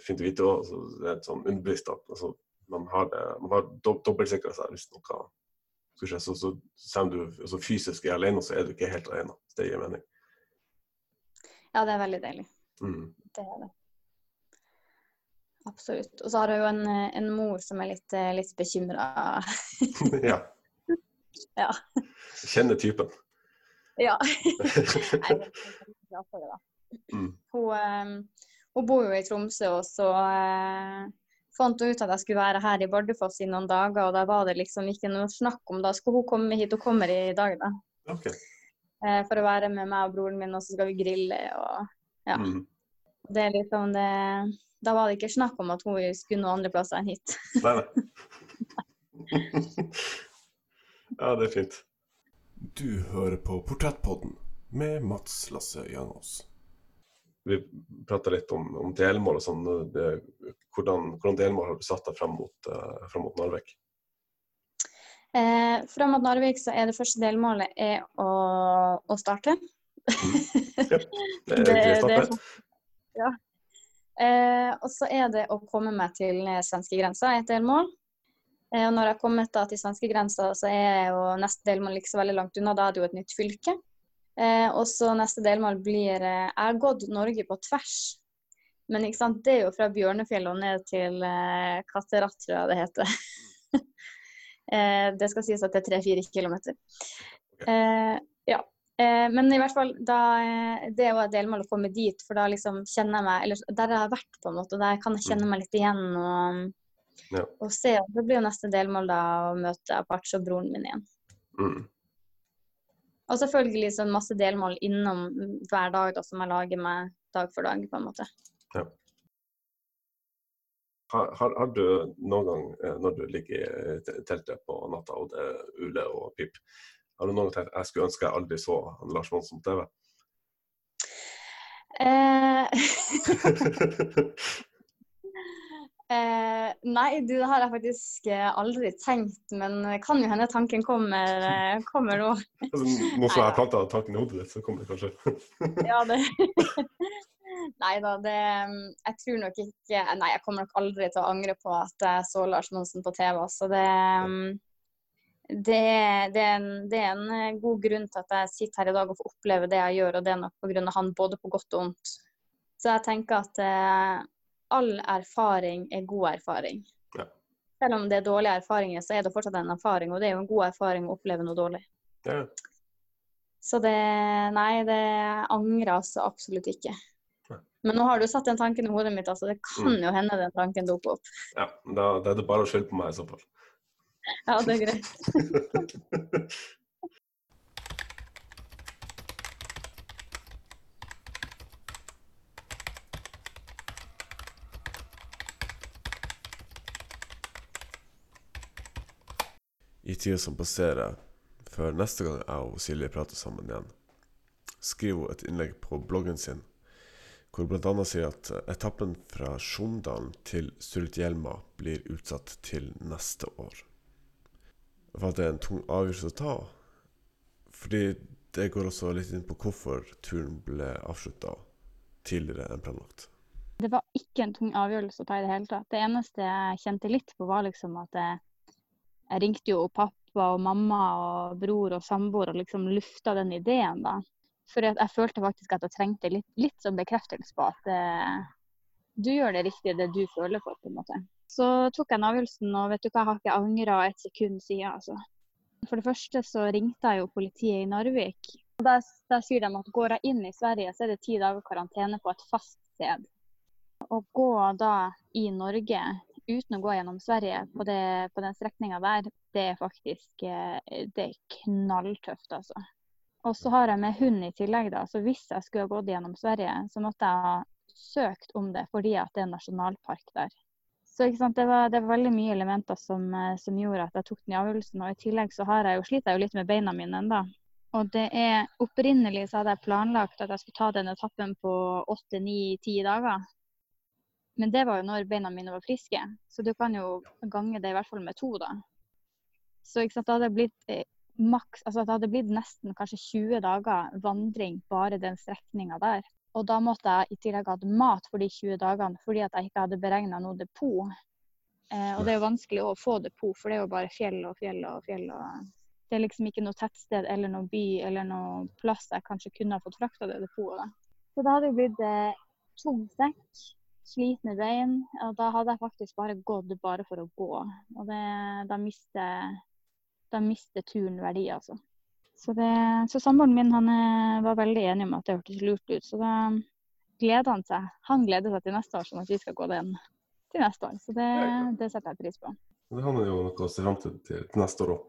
fint å vite òg. Det er et sånn underbevisst at altså, man har, det, man har dobbeltsikra seg hvis noe skal skje. Så, så, selv om du altså, fysisk er alene, så er du ikke helt alene. Det gir mening. Ja, det er veldig deilig. Mm. Det er det. Absolutt. Og så har jeg jo en, en mor som er litt, eh, litt bekymra. ja. Ja. Kjenner typen. ja. Glad for det, da. Mm. Hun, eh, hun bor jo i Tromsø, og så eh, fant hun ut at jeg skulle være her i Bardufoss i noen dager, og da var det liksom ikke noe snakk om Da skulle hun komme hit. Hun kommer i dag, da. Okay. eh, For å være med meg og broren min, og så skal vi grille og Ja. Mm. Det er liksom det Da var det ikke snakk om at hun skulle noen andre plasser enn hit. Nei, nei. ja, det er fint. Du hører på Portrettpodden med Mats Lasse Jangås. Vi prata litt om, om delmål og sånn. Hvordan, hvordan delmål har du satt deg fram mot, uh, mot Narvik? Eh, fram mot Narvik så er det første delmålet er å, å starte. Det er Det- egentlig det- startet. Ja. Eh, og så er det å komme meg til svenskegrensa, et delmål. Eh, og når jeg har kommet da til svenskegrensa, så er jo neste delmål ikke så veldig langt unna. Da er det jo et nytt fylke. Eh, og så neste delmål blir eh, Jeg har gått Norge på tvers. Men ikke sant, det er jo fra Bjørnefjell og ned til eh, Katterat, tror jeg det heter. eh, det skal sies at det er tre-fire kilometer. Eh, ja. Eh, men i hvert fall, da, eh, det er jo et delmål å komme dit, for da liksom kjenner jeg meg eller Der har jeg vært, på en måte, og der kan jeg kjenne meg litt igjen og, Ja. og se. og Det blir jo neste delmål da å møte Apache og broren min igjen. Mm. Og selvfølgelig sånn masse delmål innom hver dag da, som jeg lager meg dag for dag, på en måte. Har, har, har du noen gang, eh, når du ligger i teltet på natta og det er ule og pip, har du noen gang tenkt jeg skulle ønske jeg aldri så Lars Monsen på TV? Eh, eh, nei, du, det har jeg faktisk eh, aldri tenkt, men det kan jo hende tanken kommer, eh, kommer nå. altså, nå som jeg har planta tanken i hodet ditt, så kommer det kanskje. Ja, det Nei da, det Jeg tror nok ikke Nei, jeg kommer nok aldri til å angre på at jeg så Lars Monsen på TV. Så det det, det, en, det er en eh, god grunn til at jeg sitter her i dag og får oppleve det jeg gjør, og det er nok pga. han både på godt og vondt. Så jeg tenker at eh, all erfaring er god erfaring. Ja. Selv om det er dårlige erfaringer, så er det fortsatt en erfaring, og det er jo en god erfaring å oppleve noe dårlig. Ja. Så det Nei, det angrer altså absolutt ikke. Men nå har du satt den tanken i hodet mitt, altså. Det kan Mm. jo hende den tanken dukker opp. ja da, da er det bare å skylde på meg i så fall. Ja, det er greit. I tida som passerer, før neste gang jeg og Silje prater sammen igjen, skriver hun et innlegg på bloggen sin hvor bl.a. sier at etappen fra Sjondalen til Sulitjelma blir utsatt til neste år. Var det er en tung avgjørelse å ta? Fordi det går også litt inn på hvorfor turen ble avslutta tidligere enn planlagt. Det var ikke en tung avgjørelse å ta i det hele tatt. Det eneste jeg kjente litt på, var liksom at jeg, jeg ringte jo pappa og mamma og bror og samboer og liksom lufta den ideen, da. For jeg følte faktisk at jeg trengte litt, litt sånn bekreftelse på at eh, du gjør det riktige, det du føler for, på en måte. Så tok jeg den avgjørelsen, og vet du hva, jeg har ikke angra et sekund siden, altså. For det første så ringte jeg jo politiet i Narvik. Der, der sier de at går jeg inn i Sverige, så er det ti dager karantene på et fast sted. Å gå da i Norge uten å gå gjennom Sverige på, det, på den strekninga der, det er faktisk eh, det er knalltøft, altså. Og så har jeg med hund i tillegg, da. Så hvis jeg skulle ha gått gjennom Sverige, så måtte jeg ha søkt om det fordi at det er en nasjonalpark der. Så sant? Det, var, det var veldig mye elementer som, eh, som gjorde at jeg tok den i avgjørelsen. Og i tillegg så har jeg jo, sliter jeg jo litt med beina mine ennå. Og det er opprinnelig så hadde jeg planlagt at jeg skulle ta den etappen på åtte, ni, ti dager. Men det var jo når beina mine var friske, så du kan jo gange det i hvert fall med to, da. Så sant, det hadde blitt eh, maks, altså det hadde blitt nesten kanskje 20 dager vandring bare den strekninga der. Og da måtte jeg i tillegg hatt mat for de 20 dagene fordi at jeg ikke hadde beregna noe depot. Eh, og det er jo vanskelig å få depot, for det er jo bare fjell og fjell og fjell. og Det er liksom ikke noe tettsted eller noe by eller noe plass jeg kanskje kunne ha fått frakta det depotet. Så da hadde det blitt eh, tom sekk, slitne bein. Og da hadde jeg faktisk bare gått bare for å gå. Og det, da mister da mister turen verdi, altså. Så, det, så samboeren min han eh, var veldig enig om at det hørtes lurt ut. Så da gleder han seg. Han gleder seg til neste år, sånn at vi skal gå den til neste år. Så det, det setter jeg pris på. Det har man jo noe å se fram til til neste år òg.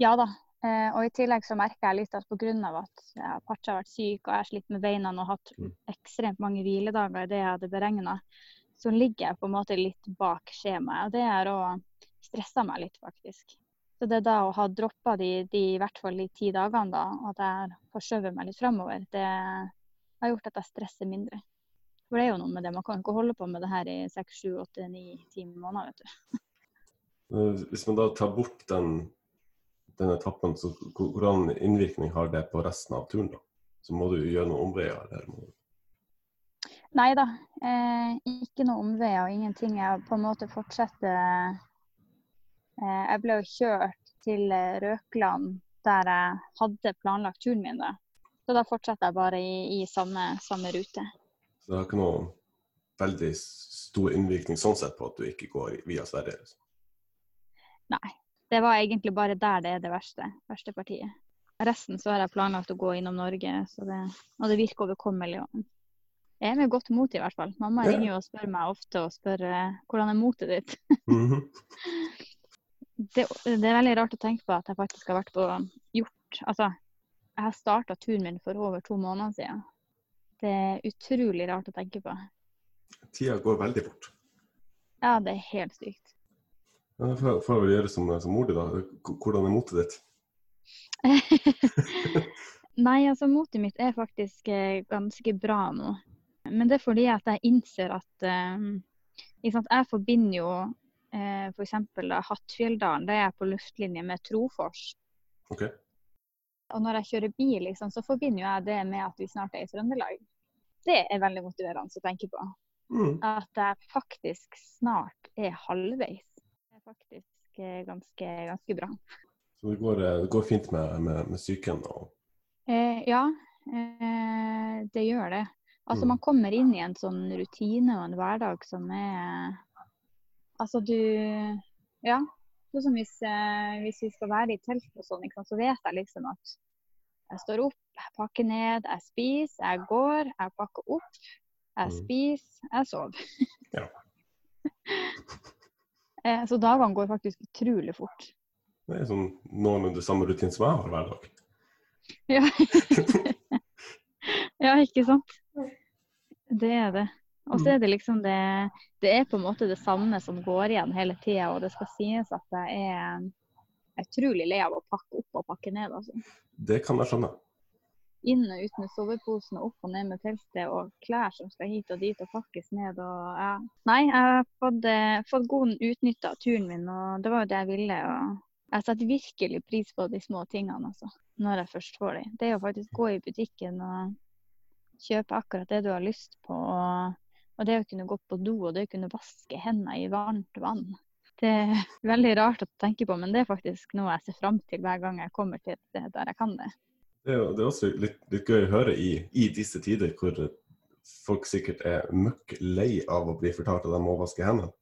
Ja da. Eh, og i tillegg så merker jeg litt at pga. at ja, Parcha har vært syk og jeg har slitt med beina og hatt Mm. ekstremt mange hviledager i det jeg hadde beregna, så ligger jeg på en måte litt bak skjemaet. Og det har òg stressa meg litt, faktisk. Så det da å ha droppa de, de i hvert fall de ti dagene, da, at jeg har skjøvet meg litt framover, det har gjort at jeg stresser mindre. For det er jo noe med det, man kan ikke holde på med det her i seks, sju, åtte, ni, ti måneder, vet du. Hvis man da tar bort den, den etappen, så hvordan innvirkning har det på resten av turen? da? Så må du gjøre noen omveier? Eller? må du- Nei da, eh, ikke noe omveier og ingenting. Jeg på en måte fortsetter eh, Jeg ble jo kjørt til eh, Røkland der jeg hadde planlagt turen min. da. Så da fortsetter jeg bare i, i samme, samme rute. Så det har ikke noen veldig stor innvirkning sånn sett på at du ikke går via Sverige? Liksom. Nei. Det var egentlig bare der det er det verste, verste partiet. Resten så har jeg planlagt å gå innom Norge, så det, og det virker overkommelig. Jeg er med godt mot i hvert fall. Mamma Ja. ringer jo og spør meg ofte og spør eh, hvordan er motet ditt. Mhm. det, det er veldig rart å tenke på at jeg faktisk har vært på gjort Altså, jeg har starta turen min for over to måneder siden. Det er utrolig rart å tenke på. Tida går veldig fort. Ja, det er helt sykt. Ja, får får jeg vel gjøre som, som mor di, da. Hvordan er motet ditt? Nei, altså motet mitt er faktisk eh, ganske bra nå. Men det er fordi at jeg innser at sant, Jeg forbinder jo f.eks. Hattfjelldalen. Da er jeg på luftlinje med Trofors. Ok. Og når jeg kjører bil, liksom, så forbinder jeg det med at vi snart er i Trøndelag. Det er veldig motiverende å tenke på. Mm. At jeg faktisk snart er halvveis. Det er faktisk eh, ganske, ganske bra. Så det går, eh, det går fint med, med, med psyken Eh, ja, eh, det gjør det. Altså, Mm. man kommer inn i en sånn rutine og en hverdag som er Altså, du Ja. Sånn som hvis, eh, hvis vi skal være i telt og sånn, så vet jeg liksom at jeg står opp, jeg pakker ned, jeg spiser, jeg går, jeg pakker opp, jeg Mm. spiser, jeg sover. Ja. eh, så dagene går faktisk utrolig fort. Det er sånn noenlunde samme rutine som jeg har hver dag. Ja. ja, ikke sant? Det er det. Og så er det liksom det Det er på en måte det samme som går igjen hele tida, og det skal sies at jeg er utrolig lei av å pakke opp og pakke ned. altså. Det kan jeg skjønne. Inn og ut med soveposen og opp og ned med teltet og klær som skal hit og dit og pakkes ned og ja. Nei, jeg har fått, eh, fått god utnytte av turen min, og det var jo det jeg ville. og jeg setter virkelig pris på de små tingene, altså. Når jeg først får de. Det er jo faktisk gå i butikken og kjøpe akkurat det du har lyst på. Og, og det å kunne gå på do og det å kunne vaske hendene i varmt vann. Det er veldig rart å tenke på, men det er faktisk noe jeg ser fram til hver gang jeg kommer til et sted der jeg kan det. Det er, det er også litt, litt gøy å høre i, i disse tider hvor folk sikkert er møkk lei av å bli fortalt at de må vaske hendene.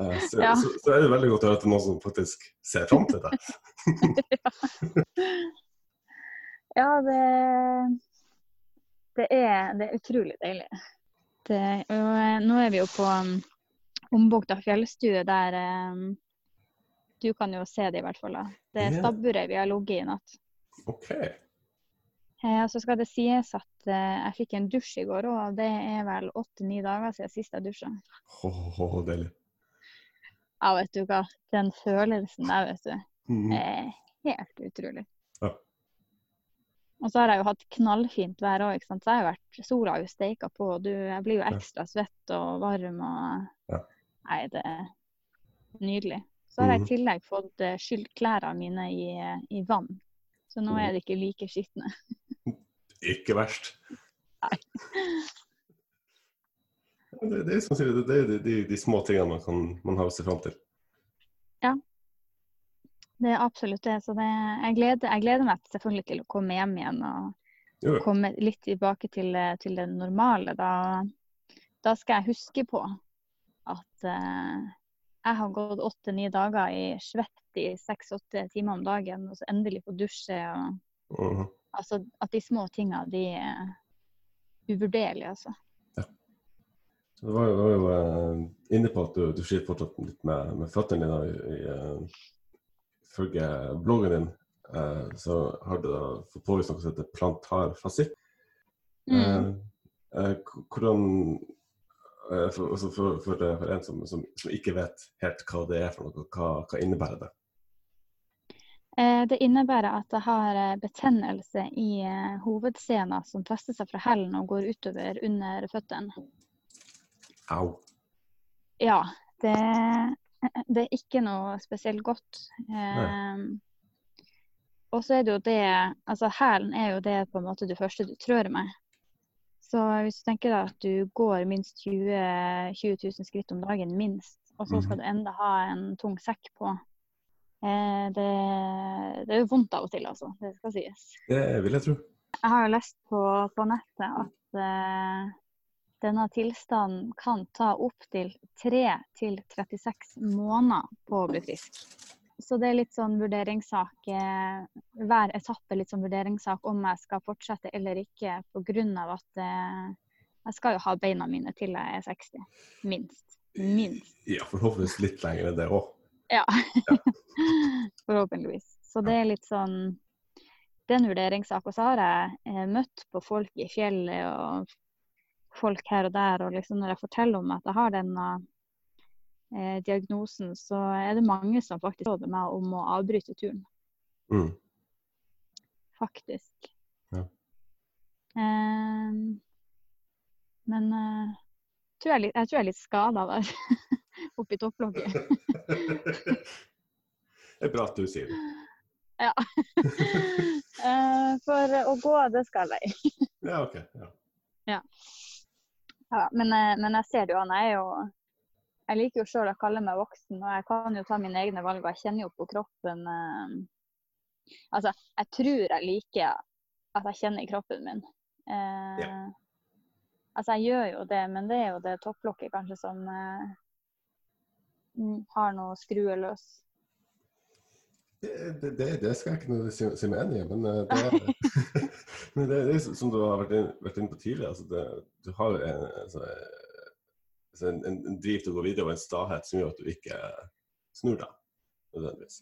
Eh, Så, Ja. så, så er det veldig godt å høre at det er noen som faktisk ser fram til det. Ja, det, det, er, det er utrolig deilig. Det, og eh, nå er vi jo på um, Ombukta fjellstue, der um, Du kan jo se det, i hvert fall. da. Det er stabburet vi har ligget i natt. OK. Eh, og så skal det sies at eh, jeg fikk en dusj i går, og det er vel åtte-ni dager siden sist jeg dusja. Oh, deilig. Ja, vet du hva. Den følelsen der, vet du. Mm. er helt utrolig. Og så har jeg jo hatt knallfint vær òg. Så jeg har vært, sola har jo steika på, du, jeg blir jo ekstra svett og varm og Ja. Nei, det er nydelig. Så har jeg Mhm. i tillegg fått eh, skylt klærne mine i, i vann. Så nå er de ikke like skitne. Ikke verst. Nei. Det, det, er som sier, det, det er de, de, de små tingene man, kan, man har å se fram til. Det er absolutt det. Så det, jeg, gleder, jeg gleder meg selvfølgelig til å komme hjem igjen og Jo, komme litt tilbake til, til det normale. Da da skal jeg huske på at uh, jeg har gått åtte-ni dager i svett i seks-åtte timer om dagen, og så endelig få dusje. og Mhm. Altså at de små tinga, de er uvurderlige, altså. Så Du var jo, var jo eh, inne på at du, du fortsatt litt med, med føttene dine. i, i, eh, Ifølge bloggen din eh, så har du da fått påvist noe som heter plantar fascitt. Mm. Eh, eh, hvordan eh, for, altså for, for, for en som, som, som ikke vet helt hva det er for noe, hva, hva innebærer det? Eh, Det innebærer at jeg har eh, betennelse i eh, hovedscena som fester seg fra hælen og går utover under føttene. Au. Ja, det, det er ikke noe spesielt godt. Eh, og så er det jo det Altså hælen er jo det på en måte det første du trør med. Så hvis du tenker deg at du går minst 20, 20 000 skritt om dagen, minst, og så skal Mhm. du enda ha en tung sekk på eh, det, det er vondt av og til, altså. Det skal sies. Det vil jeg tro. Jeg har jo lest på, på nettet at eh, denne tilstanden kan ta opptil 3 til 36 måneder på å bli frisk. Så det er litt sånn vurderingssak. eh, Hver etappe litt sånn vurderingssak om jeg skal fortsette eller ikke, pga. at eh, jeg skal jo ha beina mine til jeg er 60. Minst. Minst. Ja, forhåpentligvis litt lenger enn det òg. Ja. Forhåpentligvis. Så det er litt sånn Det er en vurderingssak. Og så har jeg eh, møtt på folk i fjellet og folk her og der, og liksom når jeg forteller om at jeg har denne eh, diagnosen, så er det mange som faktisk råder meg om å avbryte turen. Mm. Faktisk. Ja. Eh, men eh, tror jeg, jeg tror jeg er litt skada der. Oppi topplokket. det er bra at du sier det. Ja. Eh, For å gå, det skal jeg. Ja, OK. Ja. Ja, men, eh, men jeg ser det jo an. Jeg Jeg liker jo sjøl å kalle meg voksen, og jeg kan jo ta mine egne valg. og Jeg kjenner jo på kroppen eh, Altså, jeg tror jeg liker at jeg kjenner kroppen min. Eh, Altså, jeg gjør jo det, men det er jo det topplokket kanskje som eh, har noe skrue løs. Det, det, det, skal jeg ikke si, meg enig i, men eh, det, men det, det er som du har vært vært inne på tidligere. Altså det, du har en, altså, en, en, driv til å gå videre og en stahet som gjør at du ikke snur deg nødvendigvis.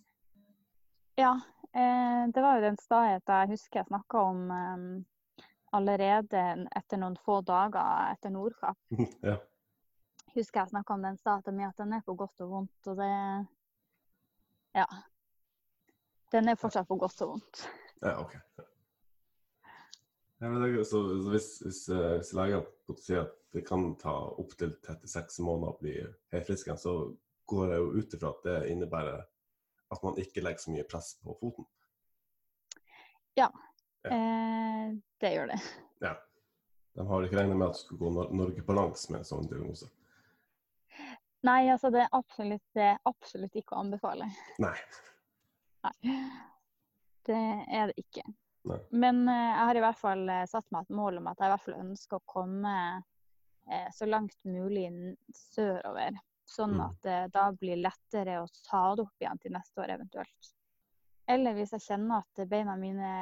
Ja, eh, det var jo den stahet jeg husker jeg snakka om eh, allerede etter noen få dager etter Nordkapp. ja. Husker jeg snakka om den staheten min, at den er på godt og vondt. Og det Ja. Den er fortsatt på godt og vondt. Ja, OK. Ja, det, så, så hvis, hvis, eh, hvis leger sier at det kan ta opptil 36 måneder å bli helt frisk igjen, så går jeg jo ut ifra at det innebærer at man ikke legger så mye press på foten. Ja. Eh, det gjør det. Ja. De har ikke regnet med at du skal gå Norge på langs med en sånn diagnose. Nei, altså det er absolutt, det er absolutt ikke å anbefale. Nei. Nei. Det er det ikke. Nei. Men eh, jeg har i hvert fall eh, satt meg et mål om at jeg i hvert fall ønsker å komme eh, så langt mulig sørover. Sånn Mm. at det da blir lettere å ta det opp igjen til neste år eventuelt. Eller hvis jeg kjenner at beina mine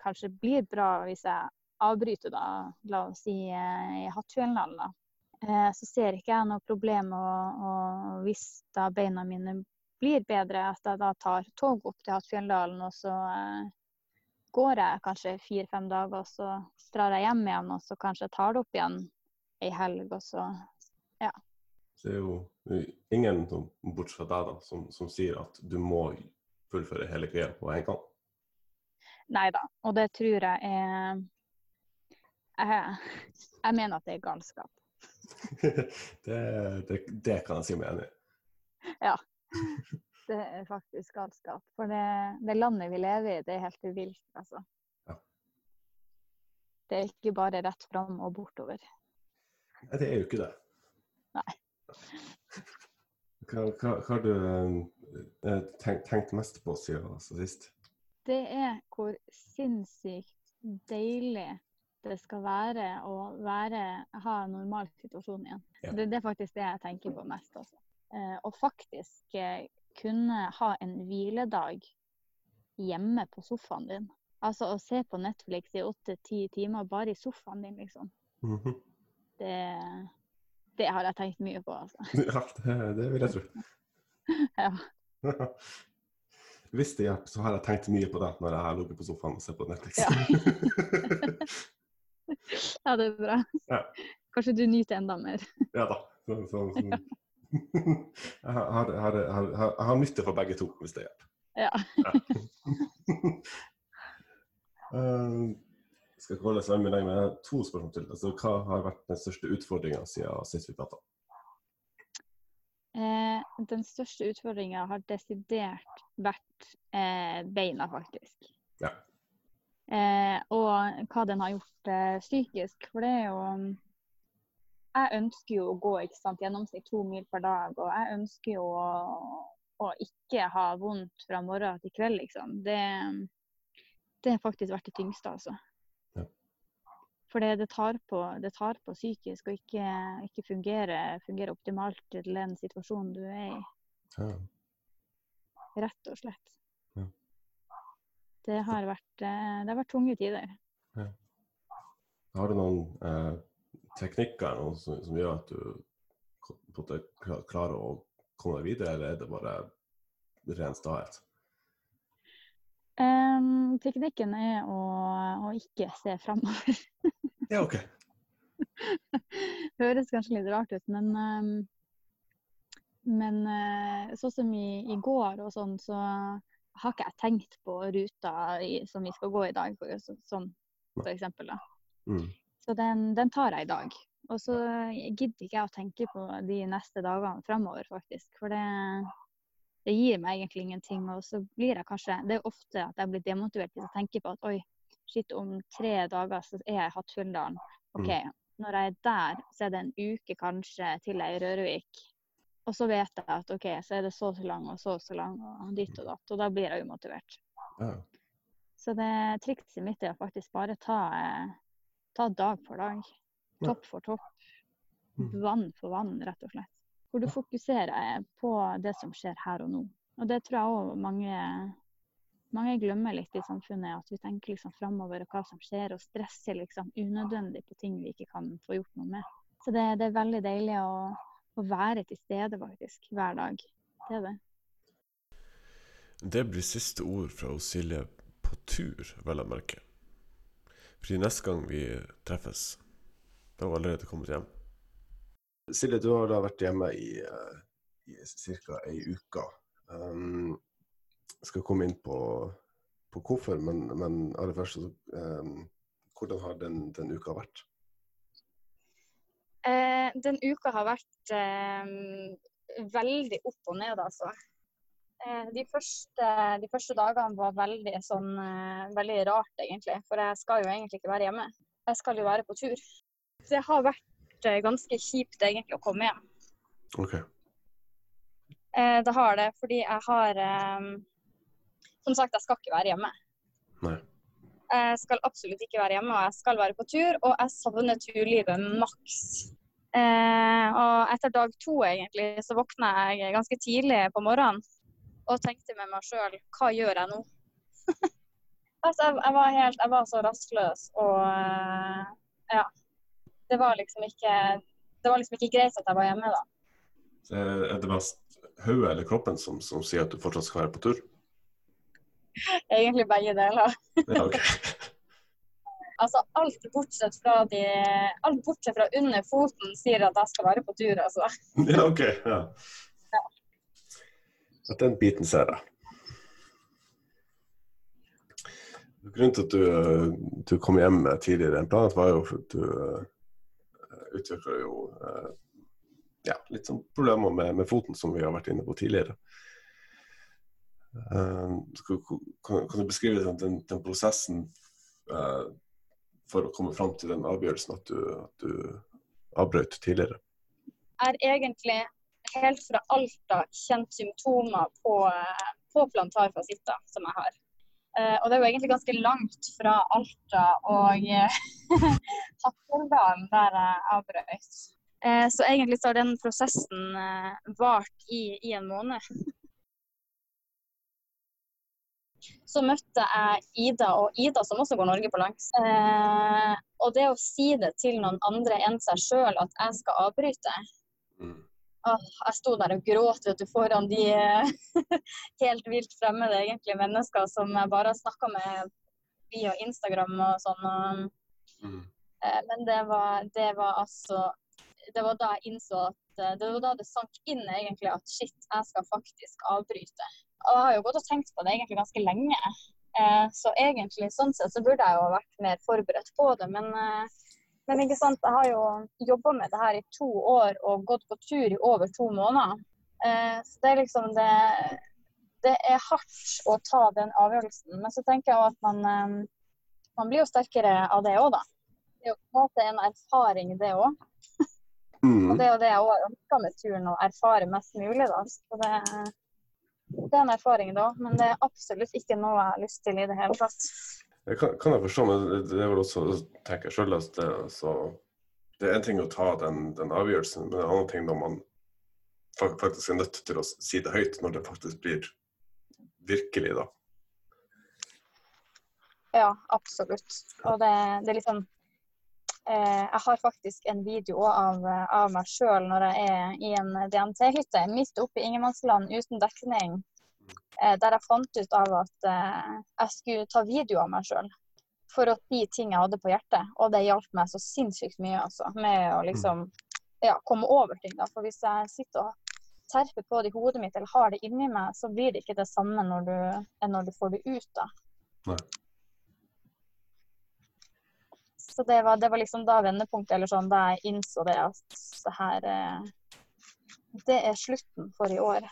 kanskje blir bra hvis jeg avbryter, da, la oss si i Hattfjelldalen, da. Så ser ikke jeg noe problem å, å, hvis da beina mine blir bedre, at jeg da tar tog opp til Hattfjelldalen, og så eh, går jeg kanskje fire-fem dager, og så drar jeg hjem igjen, og så kanskje jeg tar det opp igjen ei helg, og så Så det er jo ingen, bortsett fra deg, da, som, som sier at du må fullføre hele kvelden på en gang. Nei da. Og det tror jeg er jeg, jeg mener at det er galskap. det, det, det kan jeg si meg enig i. Er faktisk galskap. For det, det landet vi lever i, det er helt vilt, altså. Ja. Det er ikke bare rett fram og bortover. Nei, det er jo ikke det. Nei. Hva, hva, hva har du eh, tenkt, tenkt mest på siden sist? Det er hvor sinnssykt deilig det skal være å være, ha en normal situasjon igjen. Ja. Det, det er faktisk det jeg tenker på mest. Altså. Eh, og faktisk eh, kunne ha en hviledag hjemme på sofaen din. Altså å se på Netflix i åtte-ti timer bare i sofaen din, liksom. Mhm. Det, det har jeg tenkt mye på, altså. Ja, det, det vil jeg tro. Ja. Hvis det hjelper, så har jeg tenkt mye på det når jeg har ligget på sofaen og sett på Netflix. ja, det er bra. Ja. Kanskje du nyter enda mer. ja da. Så, så, så. Jeg har, har, har, har, nytte for begge to, hvis det hjelper. Ja. Uh, skal ikke holde seg med deg med to spørsmål til. Altså, hva har vært den største utfordringa siden sist vi prata? Eh, den største utfordringa har desidert vært eh, beina, faktisk. Ja. Eh, og hva den har gjort eh, psykisk. For det er jo Jeg ønsker jo å gå ikke sant, gjennomsnitt to mil per dag, og jeg ønsker jo å, å ikke ha vondt fra morgen til kveld, liksom. Det, det har faktisk vært det tyngste, altså. Ja. For det, det, tar på, det tar på psykisk å ikke, ikke fungere, fungere optimalt til den situasjonen du er i, Ja. rett og slett. Ja. Det har vært, eh, det har vært tunge tider. Har du noen eh, teknikker noe som, som gjør at du på en klarer å komme deg videre, eller er det bare ren stahet? Um, teknikken er å, å ikke se framover. Ja, OK. Høres kanskje litt rart ut, men um, Men uh, sånn som i, i går og sånn, så har ikke jeg tenkt på ruta i, som vi skal gå i dag, sånn for eksempel. Da. Mm. Så den, den tar jeg i dag. Og så gidder ikke jeg å tenke på de neste dagene framover, faktisk. For det, det gir meg egentlig ingenting. Og så blir jeg kanskje Det er ofte at jeg blir demotivert hvis jeg tenker på at oi, shit, om tre dager så er jeg i Hattfjelldalen. OK, når jeg er der, så er det en uke kanskje til jeg er i Rørvik. Og så vet jeg at OK, så er det så og så lang og så og så lang og dit og datt. Og da blir jeg umotivert. Ja. Så det trikset mitt er å faktisk bare ta, eh, ta dag for dag. Topp for topp. Mhm. Vann for vann, rett og slett. Hvor du fokuserer på det som skjer her og nå. Og det tror jeg òg mange, mange glemmer litt i samfunnet. At vi tenker liksom framover og hva som skjer, og stresser liksom unødvendig på ting vi ikke kan få gjort noe med. Så det, det er veldig deilig å, å være til stede faktisk, hver dag. Det er det. Det blir siste ord fra Silje på tur, vel å merke. Fordi neste gang vi treffes, da har vi allerede kommet hjem. Silje, du har da vært hjemme i, uh, i ca. ei uke. Um, skal komme inn på, på hvorfor, men, men aller først, um, hvordan har den, den uka vært? Eh, den uka har vært eh, veldig opp og ned, altså. Eh, de, første, de første dagene var veldig sånn eh, veldig rart, egentlig. For jeg skal jo egentlig ikke være hjemme. Jeg skal jo være på tur. Så det har vært eh, ganske kjipt egentlig å komme hjem. OK. Det har det, fordi jeg har Som sagt, jeg skal ikke være hjemme. Nei. Jeg skal absolutt ikke være hjemme, og jeg skal være på tur. Og jeg savner turlivet maks. Eh, og etter dag to egentlig, så våkna jeg ganske tidlig på morgenen og tenkte med meg sjøl hva gjør jeg nå? altså, jeg, jeg, var helt, jeg var så rastløs og eh, ja. Det var liksom ikke det var liksom ikke greit at jeg var hjemme da. Er er det mest hodet eller kroppen som, som sier at du fortsatt skal være på tur? Egentlig begge deler. Ja, okay. Altså alt bortsett fra de Alt bortsett fra under foten sier at jeg skal være på tur, altså. Ja, OK. Ja. At den biten ser jeg. Grunnen til at du, eh, du kom hjem tidligere enn planlagt, var jo at du uh, utvikla jo uh, ja, litt sånn problemer med, med foten, som vi har vært inne på tidligere. Uh, kan, kan du beskrive den, den, den prosessen uh, for å komme fram til den avgjørelsen at du, at du avbrøt tidligere? er egentlig helt fra Alta kjent symptomer på, på plantarfasitter som jeg har. Eh, og det er jo egentlig ganske langt fra Alta og Hattfjelldalen, der jeg avbrøt. Eh, så egentlig så har den prosessen eh, vart i, i en måned. Så møtte jeg Ida, og Ida som også går Norge på langs. Eh, og det å si det til noen andre enn seg sjøl at jeg skal avbryte Mm. Åh, Jeg sto der og gråt vet du, foran de helt vilt fremmede egentlig mennesker som jeg bare snakka med via Instagram og sånn. Mm. eh, men det var, det var altså Det var da jeg innså at eh, Det var da det sank inn egentlig at shit, jeg skal faktisk avbryte. Og jeg har jo gått og tenkt på det egentlig ganske lenge. Eh, så egentlig sånn sett så burde jeg jo ha vært mer forberedt på det. Men, eh, men ikke sant, jeg har jo jobba med det her i to år og gått på tur i over to måneder. Eh, så det er liksom det Det er hardt å ta den avgjørelsen. Men så tenker jeg at man, eh, man blir jo sterkere av det òg, da. Det er jo på en måte en erfaring, det òg. Og Mm. det er jo det jeg òg ønsker med turen, å erfare mest mulig. da. Så det, det er en erfaring, da. Men det er absolutt ikke noe jeg har lyst til i det hele tatt. Det kan, kan jeg forstå, men det- det er vel også, tenker jeg at det, altså, det er en ting å ta den, den avgjørelsen, men en annen ting når man faktisk er nødt til å si det høyt, når det faktisk blir virkelig, da. Ja, absolutt. Og det, det er liksom eh, Jeg har faktisk en video av, av meg sjøl når jeg er i en DNT-hytte midt oppe i ingenmannsland uten dekning. Eh, der jeg fant ut av at eh, jeg skulle ta video av meg sjøl for å si ting jeg hadde på hjertet. Og det hjalp meg så sinnssykt mye altså, med å liksom ja, komme over ting. da. For hvis jeg sitter og terper på det i hodet mitt eller har det inni meg, så blir det ikke det samme når du, enn når du får det ut. da. Nei. Så det var, det var liksom da vendepunktet, eller sånn, da jeg innså det at det her eh, Det er slutten for i år.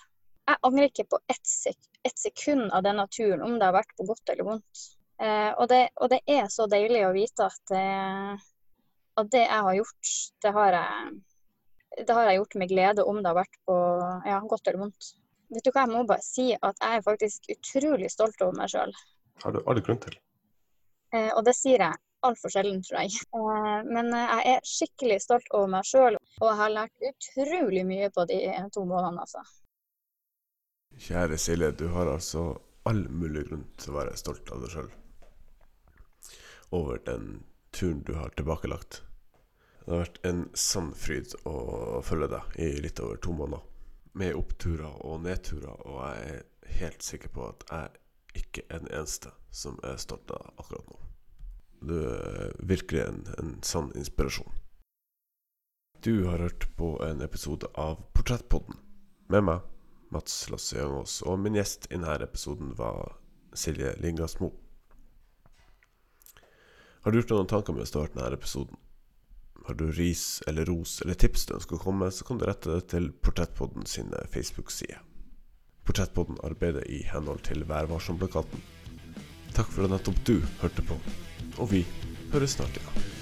Jeg angrer ikke på ett sek et sekund av denne turen, om det har vært på godt eller vondt. Eh, og, det, og det er så deilig å vite at det, at det jeg har gjort, det har jeg, det har jeg gjort med glede, om det har vært på ja, godt eller vondt. Vet du hva, jeg må bare si at jeg er faktisk utrolig stolt over meg sjøl. Har du all grunn til. Eh, og det sier jeg altfor sjelden, tror jeg. Eh, men eh, jeg er skikkelig stolt over meg sjøl, og jeg har lært utrolig mye på de to månedene, altså. Kjære Silje, du har altså all mulig grunn til å være stolt av deg sjøl. Over den turen du har tilbakelagt. Det har vært en sann fryd å følge deg i litt over to måneder. Med oppturer og nedturer, og jeg er helt sikker på at jeg ikke er den eneste som er stolt av deg akkurat nå. Du er virkelig en, en sann inspirasjon. Du har hørt på en episode av Portrettpodden med meg, Mats Lasse Jangås, og min gjest i denne episoden var Silje Lingasmo. Har du gjort deg noen tanker med å starte denne episoden? Har du ris eller ros eller tips du ønsker å komme med, så kan du rette det til Portrettpodden sine Facebook-sider. Portrettpodden arbeider i henhold til Vær. Takk for at nettopp du hørte på, og vi høres snart igjen.